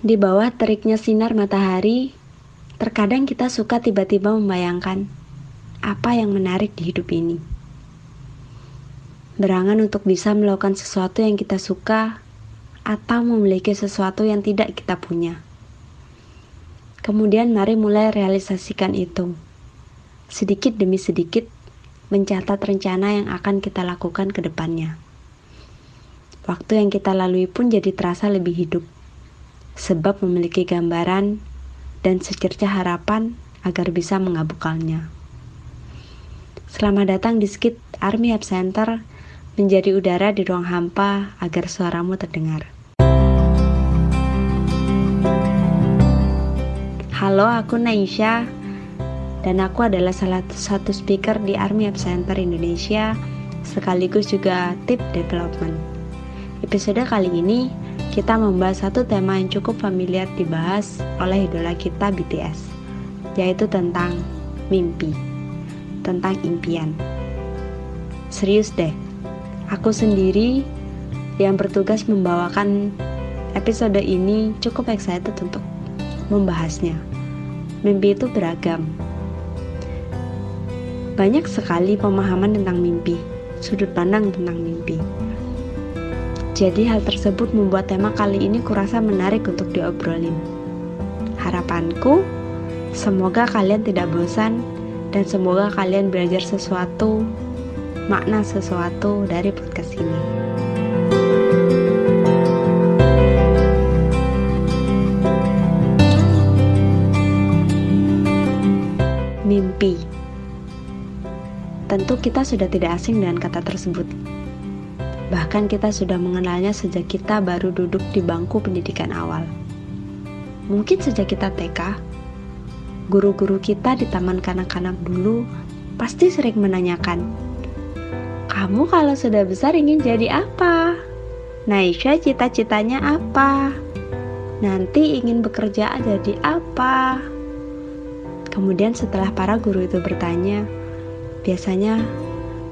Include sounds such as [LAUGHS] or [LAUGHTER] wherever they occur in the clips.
Di bawah teriknya sinar matahari, terkadang kita suka tiba-tiba membayangkan apa yang menarik di hidup ini. Berangan untuk bisa melakukan sesuatu yang kita suka atau memiliki sesuatu yang tidak kita punya. Kemudian mari mulai realisasikan itu. Sedikit demi sedikit mencatat rencana yang akan kita lakukan ke depannya. Waktu yang kita lalui pun jadi terasa lebih hidup sebab memiliki gambaran dan secerca harapan agar bisa mengabukalnya. Selamat datang di Skit Army Hub Center menjadi udara di ruang hampa agar suaramu terdengar. Halo, aku Naisha dan aku adalah salah satu speaker di Army Hub Center Indonesia sekaligus juga tip development. Episode kali ini kita membahas satu tema yang cukup familiar dibahas oleh idola kita BTS, yaitu tentang mimpi, tentang impian. Serius deh, aku sendiri yang bertugas membawakan episode ini cukup excited untuk membahasnya. Mimpi itu beragam. Banyak sekali pemahaman tentang mimpi, sudut pandang tentang mimpi. Jadi hal tersebut membuat tema kali ini kurasa menarik untuk diobrolin. Harapanku, semoga kalian tidak bosan dan semoga kalian belajar sesuatu, makna sesuatu dari podcast ini. Mimpi Tentu kita sudah tidak asing dengan kata tersebut Bahkan kita sudah mengenalnya sejak kita baru duduk di bangku pendidikan awal. Mungkin sejak kita TK, guru-guru kita di taman kanak-kanak dulu pasti sering menanyakan, "Kamu kalau sudah besar ingin jadi apa?" Naisha cita-citanya apa? Nanti ingin bekerja jadi apa? Kemudian setelah para guru itu bertanya, biasanya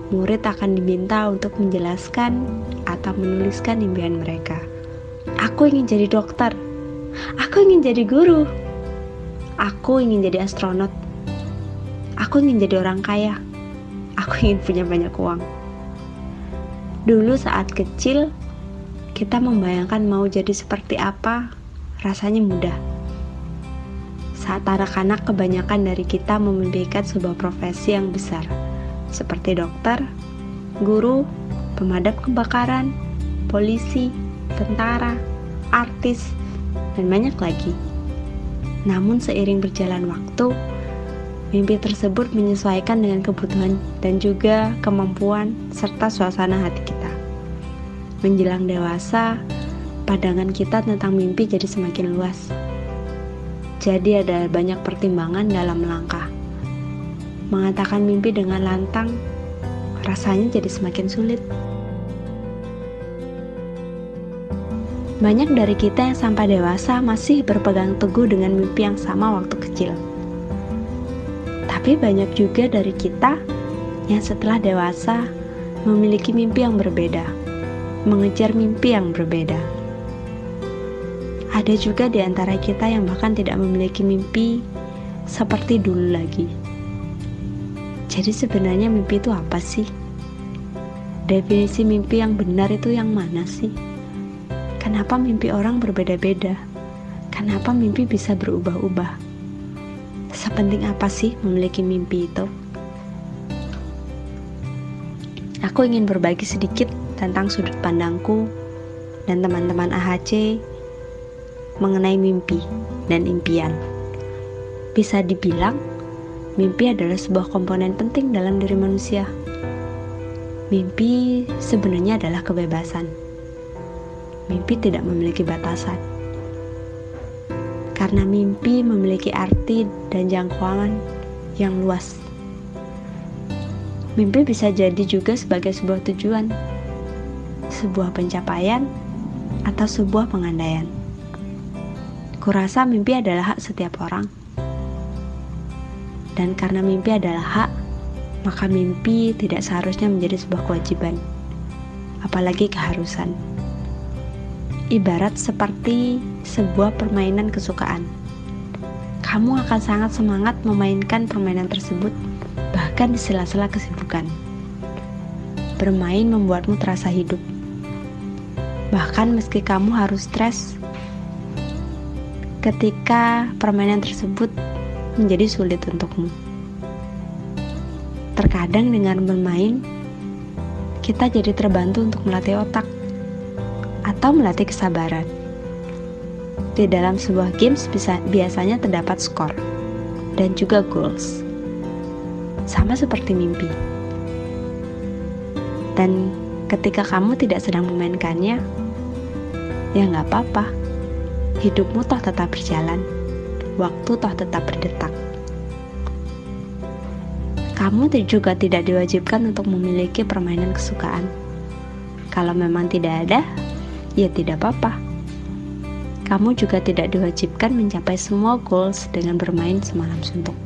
murid akan diminta untuk menjelaskan atau menuliskan impian mereka. Aku ingin jadi dokter. Aku ingin jadi guru. Aku ingin jadi astronot. Aku ingin jadi orang kaya. Aku [LAUGHS] ingin punya banyak uang. Dulu saat kecil, kita membayangkan mau jadi seperti apa, rasanya mudah. Saat anak-anak kebanyakan dari kita memimpikan sebuah profesi yang besar seperti dokter, guru, pemadam kebakaran, polisi, tentara, artis, dan banyak lagi. Namun seiring berjalan waktu, mimpi tersebut menyesuaikan dengan kebutuhan dan juga kemampuan serta suasana hati kita. Menjelang dewasa, pandangan kita tentang mimpi jadi semakin luas. Jadi ada banyak pertimbangan dalam langkah mengatakan mimpi dengan lantang rasanya jadi semakin sulit. Banyak dari kita yang sampai dewasa masih berpegang teguh dengan mimpi yang sama waktu kecil. Tapi banyak juga dari kita yang setelah dewasa memiliki mimpi yang berbeda, mengejar mimpi yang berbeda. Ada juga di antara kita yang bahkan tidak memiliki mimpi seperti dulu lagi. Jadi sebenarnya mimpi itu apa sih? Definisi mimpi yang benar itu yang mana sih? Kenapa mimpi orang berbeda-beda? Kenapa mimpi bisa berubah-ubah? Sepenting apa sih memiliki mimpi itu? Aku ingin berbagi sedikit tentang sudut pandangku dan teman-teman AHC mengenai mimpi dan impian. Bisa dibilang, Mimpi adalah sebuah komponen penting dalam diri manusia. Mimpi sebenarnya adalah kebebasan. Mimpi tidak memiliki batasan. Karena mimpi memiliki arti dan jangkauan yang luas. Mimpi bisa jadi juga sebagai sebuah tujuan, sebuah pencapaian, atau sebuah pengandaian. Kurasa mimpi adalah hak setiap orang dan karena mimpi adalah hak, maka mimpi tidak seharusnya menjadi sebuah kewajiban, apalagi keharusan. Ibarat seperti sebuah permainan kesukaan. Kamu akan sangat semangat memainkan permainan tersebut, bahkan di sela-sela kesibukan. Bermain membuatmu terasa hidup. Bahkan meski kamu harus stres ketika permainan tersebut menjadi sulit untukmu. Terkadang dengan bermain, kita jadi terbantu untuk melatih otak atau melatih kesabaran. Di dalam sebuah games bisa, biasanya terdapat skor dan juga goals. Sama seperti mimpi. Dan ketika kamu tidak sedang memainkannya, ya nggak apa-apa. Hidupmu toh tetap berjalan. Waktu toh tetap berdetak. Kamu juga tidak diwajibkan untuk memiliki permainan kesukaan. Kalau memang tidak ada, ya tidak apa-apa. Kamu juga tidak diwajibkan mencapai semua goals dengan bermain semalam suntuk.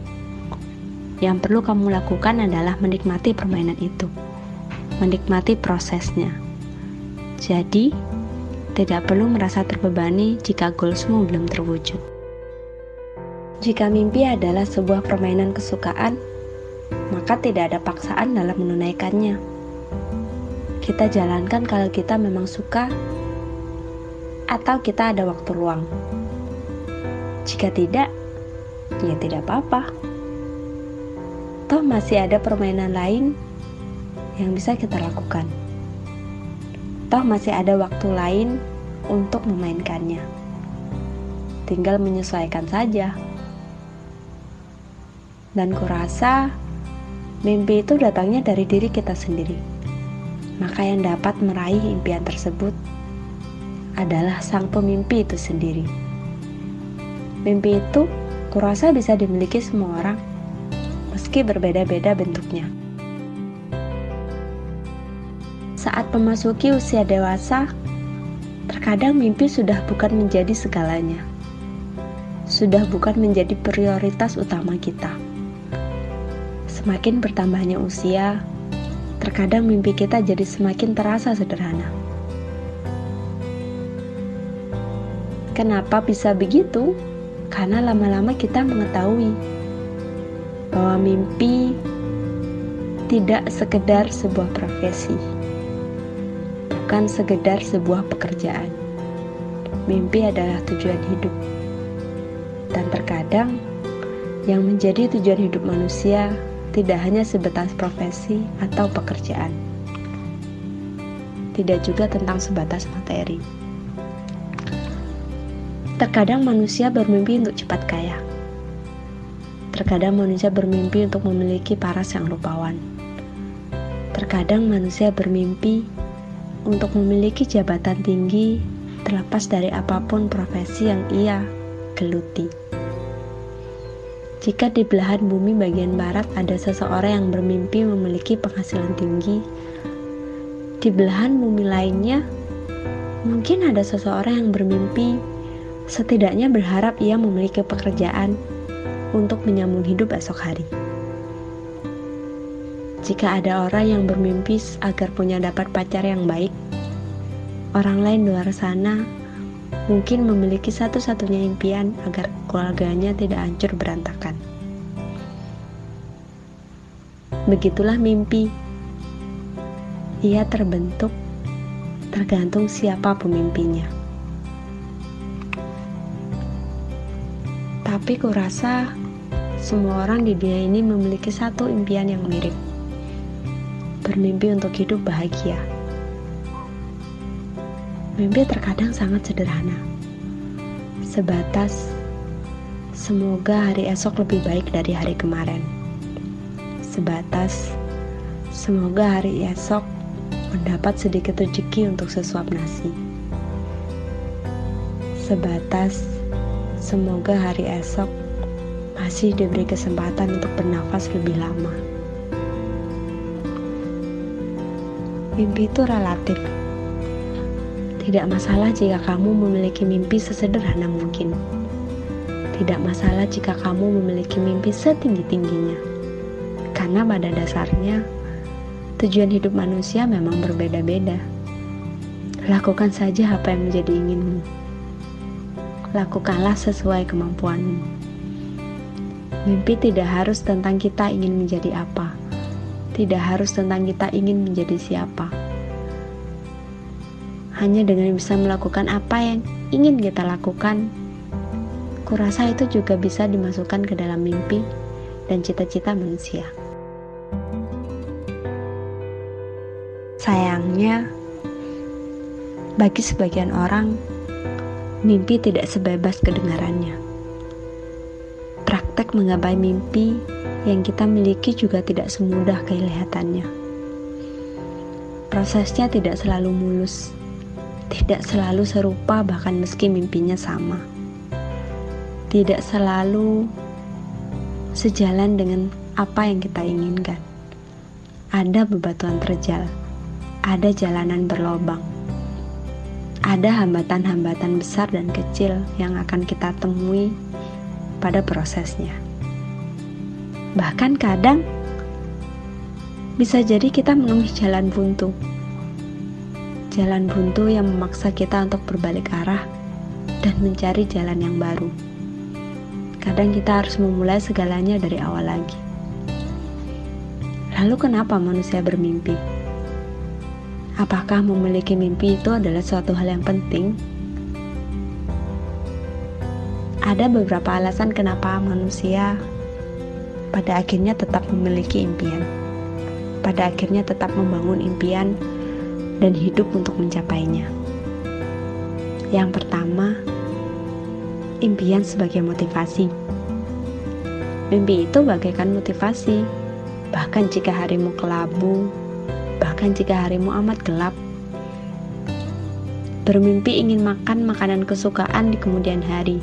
Yang perlu kamu lakukan adalah menikmati permainan itu, menikmati prosesnya. Jadi, tidak perlu merasa terbebani jika goalsmu belum terwujud. Jika mimpi adalah sebuah permainan kesukaan, maka tidak ada paksaan dalam menunaikannya. Kita jalankan kalau kita memang suka, atau kita ada waktu luang. Jika tidak, ya tidak apa-apa. Toh masih ada permainan lain yang bisa kita lakukan. Toh masih ada waktu lain untuk memainkannya. Tinggal menyesuaikan saja. Dan kurasa Mimpi itu datangnya dari diri kita sendiri. Maka yang dapat meraih impian tersebut adalah sang pemimpi itu sendiri. Mimpi itu kurasa bisa dimiliki semua orang, meski berbeda-beda bentuknya. Saat memasuki usia dewasa, terkadang mimpi sudah bukan menjadi segalanya. Sudah bukan menjadi prioritas utama kita Semakin bertambahnya usia, terkadang mimpi kita jadi semakin terasa sederhana. Kenapa bisa begitu? Karena lama-lama kita mengetahui bahwa mimpi tidak sekedar sebuah profesi, bukan sekedar sebuah pekerjaan. Mimpi adalah tujuan hidup, dan terkadang yang menjadi tujuan hidup manusia tidak hanya sebatas profesi atau pekerjaan, tidak juga tentang sebatas materi. Terkadang manusia bermimpi untuk cepat kaya. Terkadang manusia bermimpi untuk memiliki paras yang rupawan. Terkadang manusia bermimpi untuk memiliki jabatan tinggi terlepas dari apa pun profesi yang ia geluti. Jika di belahan bumi bagian barat ada seseorang yang bermimpi memiliki penghasilan tinggi, di belahan bumi lainnya mungkin ada seseorang yang bermimpi setidaknya berharap ia memiliki pekerjaan untuk menyambung hidup esok hari. Jika ada orang yang bermimpi agar punya dapat pacar yang baik, orang lain luar sana mungkin memiliki satu-satunya impian agar keluarganya tidak hancur berantakan. Begitulah mimpi. Ia terbentuk tergantung siapa pemimpinya. Tapi kurasa semua orang di dunia ini memiliki satu impian yang mirip. Bermimpi untuk hidup bahagia. Mimpi terkadang sangat sederhana. Sebatas semoga hari esok lebih baik dari hari kemarin. Sebatas semoga hari esok mendapat sedikit rezeki untuk sesuap nasi. Sebatas semoga hari esok masih diberi kesempatan untuk bernafas lebih lama. Mimpi itu relatif tidak masalah jika kamu memiliki mimpi sesederhana mungkin. Tidak masalah jika kamu memiliki mimpi setinggi-tingginya. Karena pada dasarnya, tujuan hidup manusia memang berbeda-beda. Lakukan saja apa yang menjadi inginmu. lakukanlah sesuai kemampuanmu. Mimpi tidak harus tentang kita ingin menjadi apa, tidak harus tentang kita ingin menjadi siapa. Hanya dengan bisa melakukan apa yang ingin kita lakukan, kurasa itu juga bisa dimasukkan ke dalam mimpi dan cita-cita manusia. Sayangnya, bagi sebagian orang, mimpi tidak sebebas kedengarannya. Praktek menggapai mimpi yang kita miliki juga tidak semudah kelihatannya. Prosesnya tidak selalu mulus, tidak selalu serupa, bahkan meski mimpinya sama tidak selalu sejalan dengan apa yang kita inginkan. Ada bebatuan terjal, ada jalanan berlobang, ada hambatan-hambatan besar dan kecil yang akan kita temui pada prosesnya. Bahkan kadang bisa jadi kita menemui jalan buntu. Jalan buntu yang memaksa kita untuk berbalik arah dan mencari jalan yang baru. Kadang kita harus memulai segalanya dari awal lagi. Lalu kenapa manusia bermimpi? Apakah memiliki mimpi itu adalah suatu hal yang penting? Ada beberapa alasan kenapa manusia pada akhirnya tetap memiliki impian. Pada akhirnya tetap membangun impian dan hidup untuk mencapainya. Yang pertama, impian sebagai motivasi. Mimpi itu bagaikan motivasi, bahkan jika harimu kelabu, bahkan jika harimu amat gelap. Bermimpi ingin makan makanan kesukaan di kemudian hari.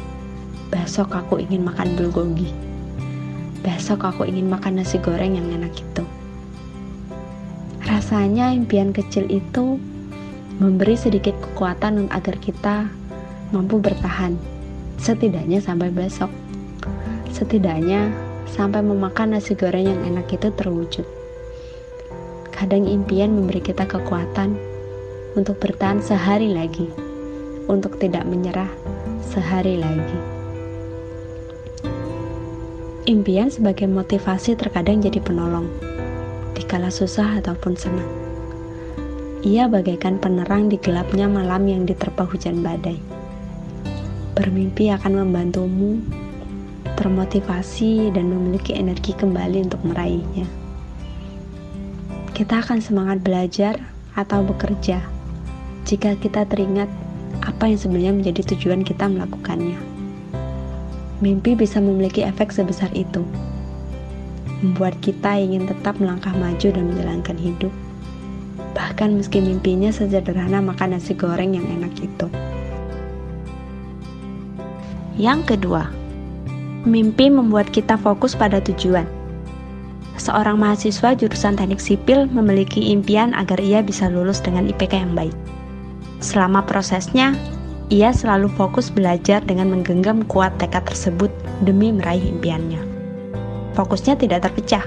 Besok aku ingin makan bulgogi. Besok aku ingin makan nasi goreng yang enak itu. Rasanya impian kecil itu memberi sedikit kekuatan agar kita mampu bertahan setidaknya sampai besok. Setidaknya sampai memakan nasi goreng yang enak itu terwujud. Kadang impian memberi kita kekuatan untuk bertahan sehari lagi, untuk tidak menyerah sehari lagi. Impian sebagai motivasi terkadang jadi penolong, dikala susah ataupun senang. Ia bagaikan penerang di gelapnya malam yang diterpa hujan badai Bermimpi akan membantumu termotivasi dan memiliki energi kembali untuk meraihnya. Kita akan semangat belajar atau bekerja jika kita teringat apa yang sebenarnya menjadi tujuan kita melakukannya. Mimpi bisa memiliki efek sebesar itu, membuat kita ingin tetap melangkah maju dan menjalankan hidup, bahkan meski mimpinya sederhana makan nasi goreng yang enak itu. Yang kedua, mimpi membuat kita fokus pada tujuan. Seorang mahasiswa jurusan teknik sipil memiliki impian agar ia bisa lulus dengan IPK yang baik. Selama prosesnya, ia selalu fokus belajar dengan menggenggam kuat tekad tersebut demi meraih impiannya. Fokusnya tidak terpecah,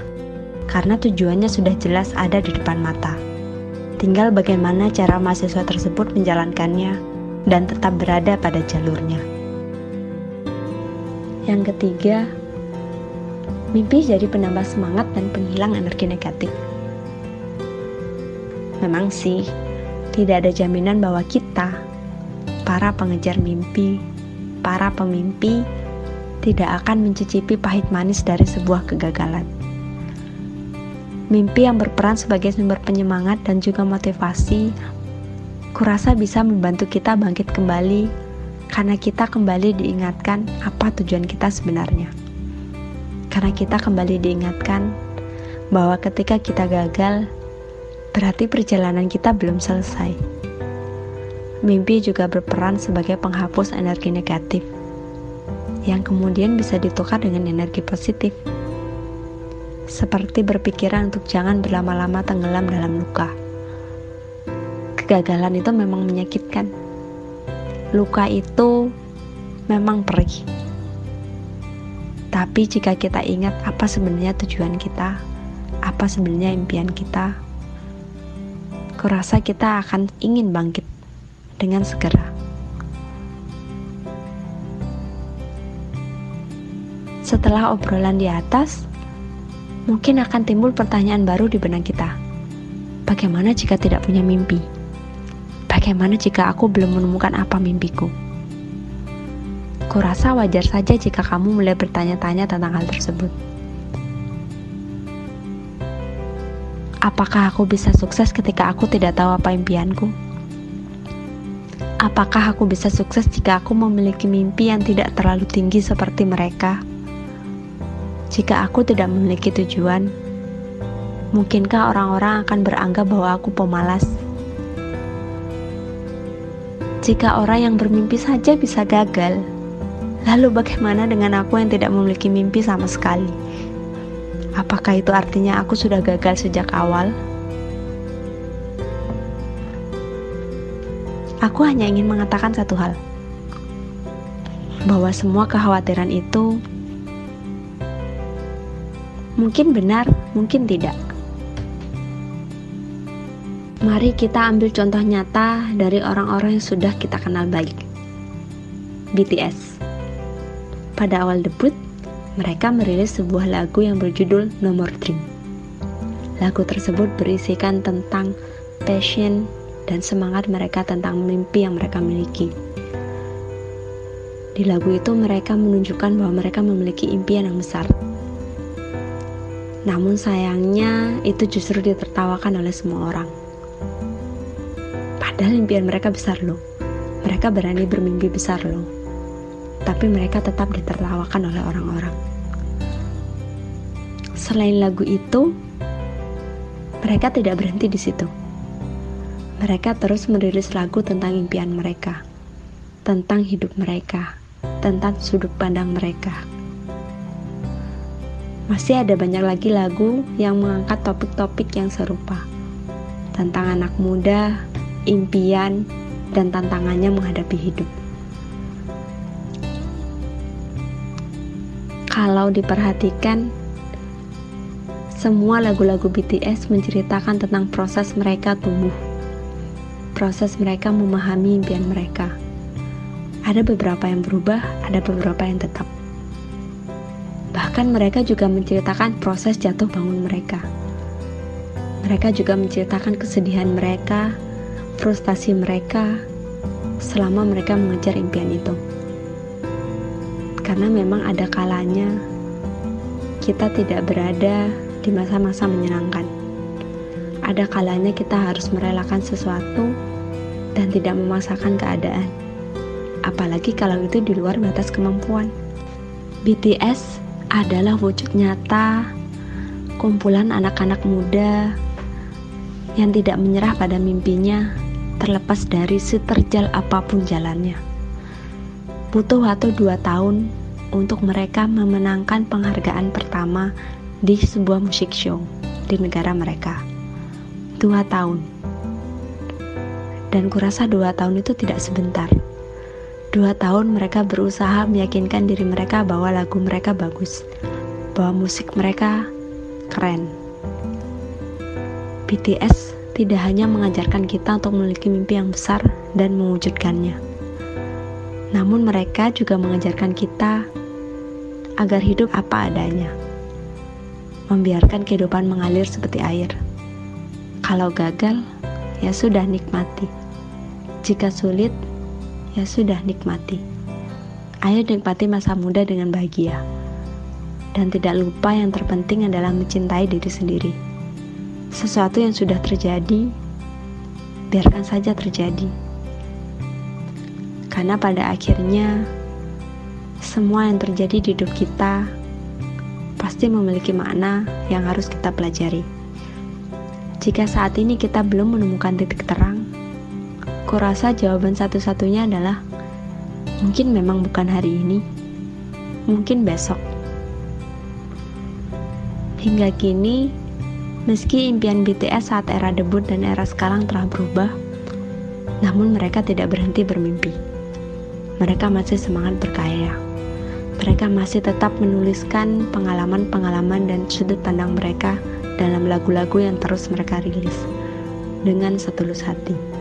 karena tujuannya sudah jelas ada di depan mata. Tinggal bagaimana cara mahasiswa tersebut menjalankannya dan tetap berada pada jalurnya. Yang ketiga, mimpi jadi penambah semangat dan penghilang energi negatif. Memang sih, tidak ada jaminan bahwa kita, para pengejar mimpi, para pemimpi, tidak akan mencicipi pahit manis dari sebuah kegagalan. Mimpi yang berperan sebagai sumber penyemangat dan juga motivasi, kurasa bisa membantu kita bangkit kembali karena kita kembali diingatkan apa tujuan kita sebenarnya. Karena kita kembali diingatkan bahwa ketika kita gagal, berarti perjalanan kita belum selesai. Mimpi juga berperan sebagai penghapus energi negatif, yang kemudian bisa ditukar dengan energi positif, seperti berpikiran untuk jangan berlama-lama tenggelam dalam luka. Kegagalan itu memang menyakitkan luka itu memang perih. Tapi jika kita ingat apa sebenarnya tujuan kita, apa sebenarnya impian kita, kurasa kita akan ingin bangkit dengan segera. Setelah obrolan di atas, mungkin akan timbul pertanyaan baru di benak kita. Bagaimana jika tidak punya mimpi? Bagaimana jika aku belum menemukan apa mimpiku? Kurasa wajar saja jika kamu mulai bertanya-tanya tentang hal tersebut. Apakah aku bisa sukses ketika aku tidak tahu apa impianku? Apakah aku bisa sukses jika aku memiliki mimpi yang tidak terlalu tinggi seperti mereka? Jika aku tidak memiliki tujuan, mungkinkah orang-orang akan beranggap bahwa aku pemalas? Jika orang yang bermimpi saja bisa gagal, lalu bagaimana dengan aku yang tidak memiliki mimpi sama sekali? Apakah itu artinya aku sudah gagal sejak awal? Aku hanya ingin mengatakan satu hal, bahwa semua kekhawatiran itu mungkin benar, mungkin tidak. Mari kita ambil contoh nyata dari orang-orang yang sudah kita kenal baik. BTS. Pada awal debut, mereka merilis sebuah lagu yang berjudul No More Dream. Lagu tersebut berisikan tentang passion dan semangat mereka tentang mimpi yang mereka miliki. Di lagu itu mereka menunjukkan bahwa mereka memiliki impian yang besar. Namun sayangnya itu justru ditertawakan oleh semua orang. Padahal impian mereka besar loh. Mereka berani bermimpi besar loh tapi mereka tetap ditertawakan oleh orang-orang. Selain lagu itu, mereka tidak berhenti di situ. Mereka terus merilis lagu tentang impian mereka, tentang hidup mereka, tentang sudut pandang mereka. Masih ada banyak lagi lagu yang mengangkat topik-topik yang serupa tentang anak muda, impian, dan tantangannya menghadapi hidup. Kalau diperhatikan, semua lagu-lagu BTS menceritakan tentang proses mereka tumbuh, proses mereka memahami impian mereka. Ada beberapa yang berubah, ada beberapa yang tetap. Bahkan mereka juga menceritakan proses jatuh bangun mereka. Mereka juga menceritakan kesedihan mereka, frustasi mereka selama mereka mengejar impian itu karena memang ada kalanya kita tidak berada di masa-masa menyenangkan. Ada kalanya kita harus merelakan sesuatu dan tidak memaksakan keadaan. Apalagi kalau itu di luar batas kemampuan. BTS adalah wujud nyata kumpulan anak-anak muda yang tidak menyerah pada mimpinya terlepas dari seterjal apa pun jalannya butuh waktu dua tahun untuk mereka memenangkan penghargaan pertama di sebuah musik show di negara mereka. Dua tahun. Dan kurasa dua tahun itu tidak sebentar. Dua tahun mereka berusaha meyakinkan diri mereka bahwa lagu mereka bagus, bahwa musik mereka keren. BTS tidak hanya mengajarkan kita untuk memiliki mimpi yang besar dan mewujudkannya namun mereka juga mengajarkan kita agar hidup apa adanya. Membiarkan kehidupan mengalir seperti air. Kalau gagal, ya sudah nikmati. Jika sulit, ya sudah nikmati. Ayo nikmati masa muda dengan bahagia. Dan tidak lupa yang terpenting adalah mencintai diri sendiri. Sesuatu yang sudah terjadi, biarkan saja terjadi karena pada akhirnya semua yang terjadi di hidup kita pasti memiliki makna yang harus kita pelajari. Jika saat ini kita belum menemukan titik terang, kurasa jawaban satu-satunya adalah mungkin memang bukan hari ini, mungkin besok. Hingga kini, meski impian BTS saat era debut dan era sekarang telah berubah, namun mereka tidak berhenti bermimpi mereka masih semangat berkarya. Mereka masih tetap menuliskan pengalaman-pengalaman dan sudut pandang mereka dalam lagu-lagu yang terus mereka rilis dengan setulus hati.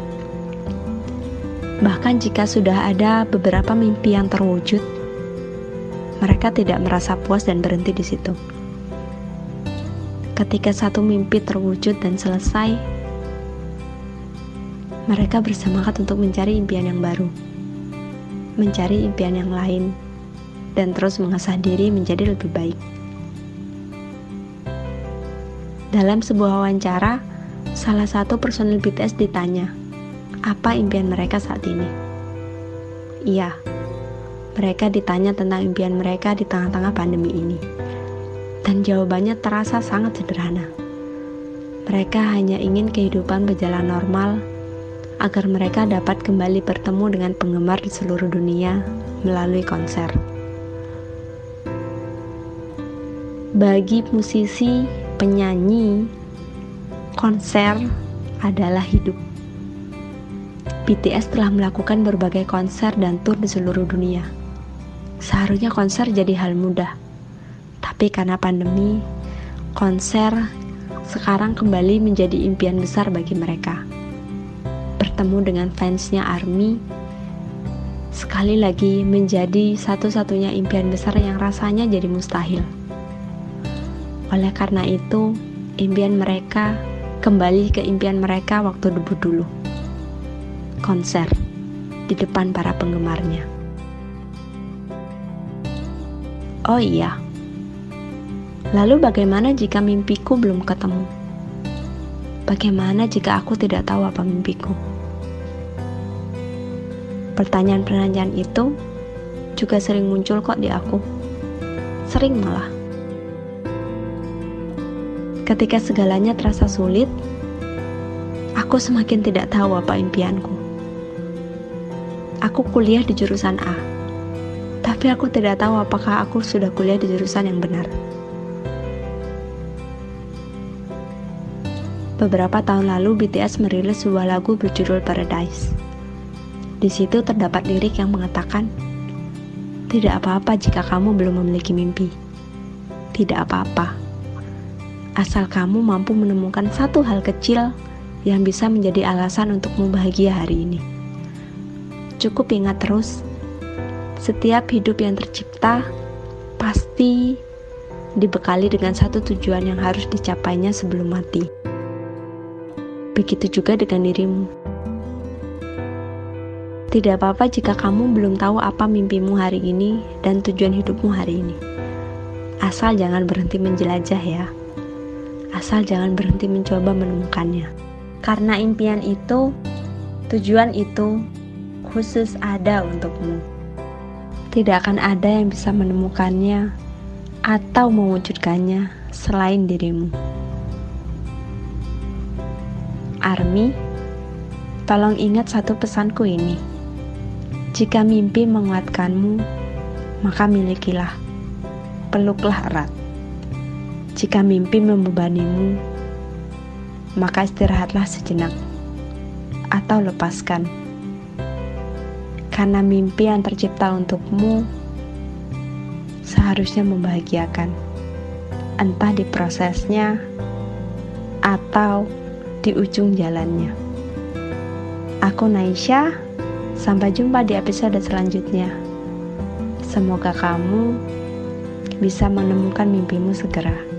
Bahkan jika sudah ada beberapa mimpi yang terwujud, mereka tidak merasa puas dan berhenti di situ. Ketika satu mimpi terwujud dan selesai, mereka bersemangat untuk mencari impian yang baru, mencari impian yang lain, dan terus mengasah diri menjadi lebih baik. Dalam sebuah wawancara, salah satu personil BTS ditanya, apa impian mereka saat ini? Iya, mereka ditanya tentang impian mereka di tengah-tengah pandemi ini. Dan jawabannya terasa sangat sederhana. Mereka hanya ingin kehidupan berjalan normal agar mereka dapat kembali bertemu dengan penggemar di seluruh dunia melalui konser. Bagi musisi, penyanyi, konser adalah hidup. BTS telah melakukan berbagai konser dan tur di seluruh dunia Seharusnya konser jadi hal mudah. Tapi karena pandemi, konser sekarang kembali menjadi impian besar bagi mereka. Bertemu dengan fansnya ARMY sekali lagi menjadi satu-satunya impian besar yang rasanya jadi mustahil. Oleh karena itu, impian mereka kembali ke impian mereka waktu debut dulu. Konser di depan para penggemarnya. Oh iya. Lalu bagaimana jika mimpiku belum ketemu? Bagaimana jika aku tidak tahu apa mimpiku? Pertanyaan-pertanyaan itu juga sering muncul kok di aku. Sering malah. Ketika segalanya terasa sulit, aku semakin tidak tahu apa impianku. Aku kuliah di jurusan A tapi aku tidak tahu apakah aku sudah kuliah di jurusan yang benar. Beberapa tahun lalu BTS merilis sebuah lagu berjudul Paradise. Di situ terdapat lirik yang mengatakan, "Tidak apa-apa jika kamu belum memiliki mimpi. Tidak apa-apa. Asal kamu mampu menemukan satu hal kecil yang bisa menjadi alasan untukmu bahagia hari ini." Cukup ingat terus setiap hidup yang tercipta pasti dibekali dengan satu tujuan yang harus dicapainya sebelum mati. Begitu juga dengan dirimu. Tidak apa-apa jika kamu belum tahu apa mimpimu hari ini dan tujuan hidupmu hari ini. Asal jangan berhenti menjelajah ya. Asal jangan berhenti mencoba menemukannya. Karena impian itu, tujuan itu khusus ada untukmu tidak akan ada yang bisa menemukannya atau mewujudkannya selain dirimu. Army, tolong ingat satu pesanku ini. Jika mimpi menguatkanmu, maka milikilah, peluklah erat. Jika mimpi membebanimu, maka istirahatlah sejenak atau lepaskan karena mimpi yang tercipta untukmu seharusnya membahagiakan, entah di prosesnya atau di ujung jalannya. Aku Naisha, sampai jumpa di episode selanjutnya. Semoga kamu bisa menemukan mimpimu segera.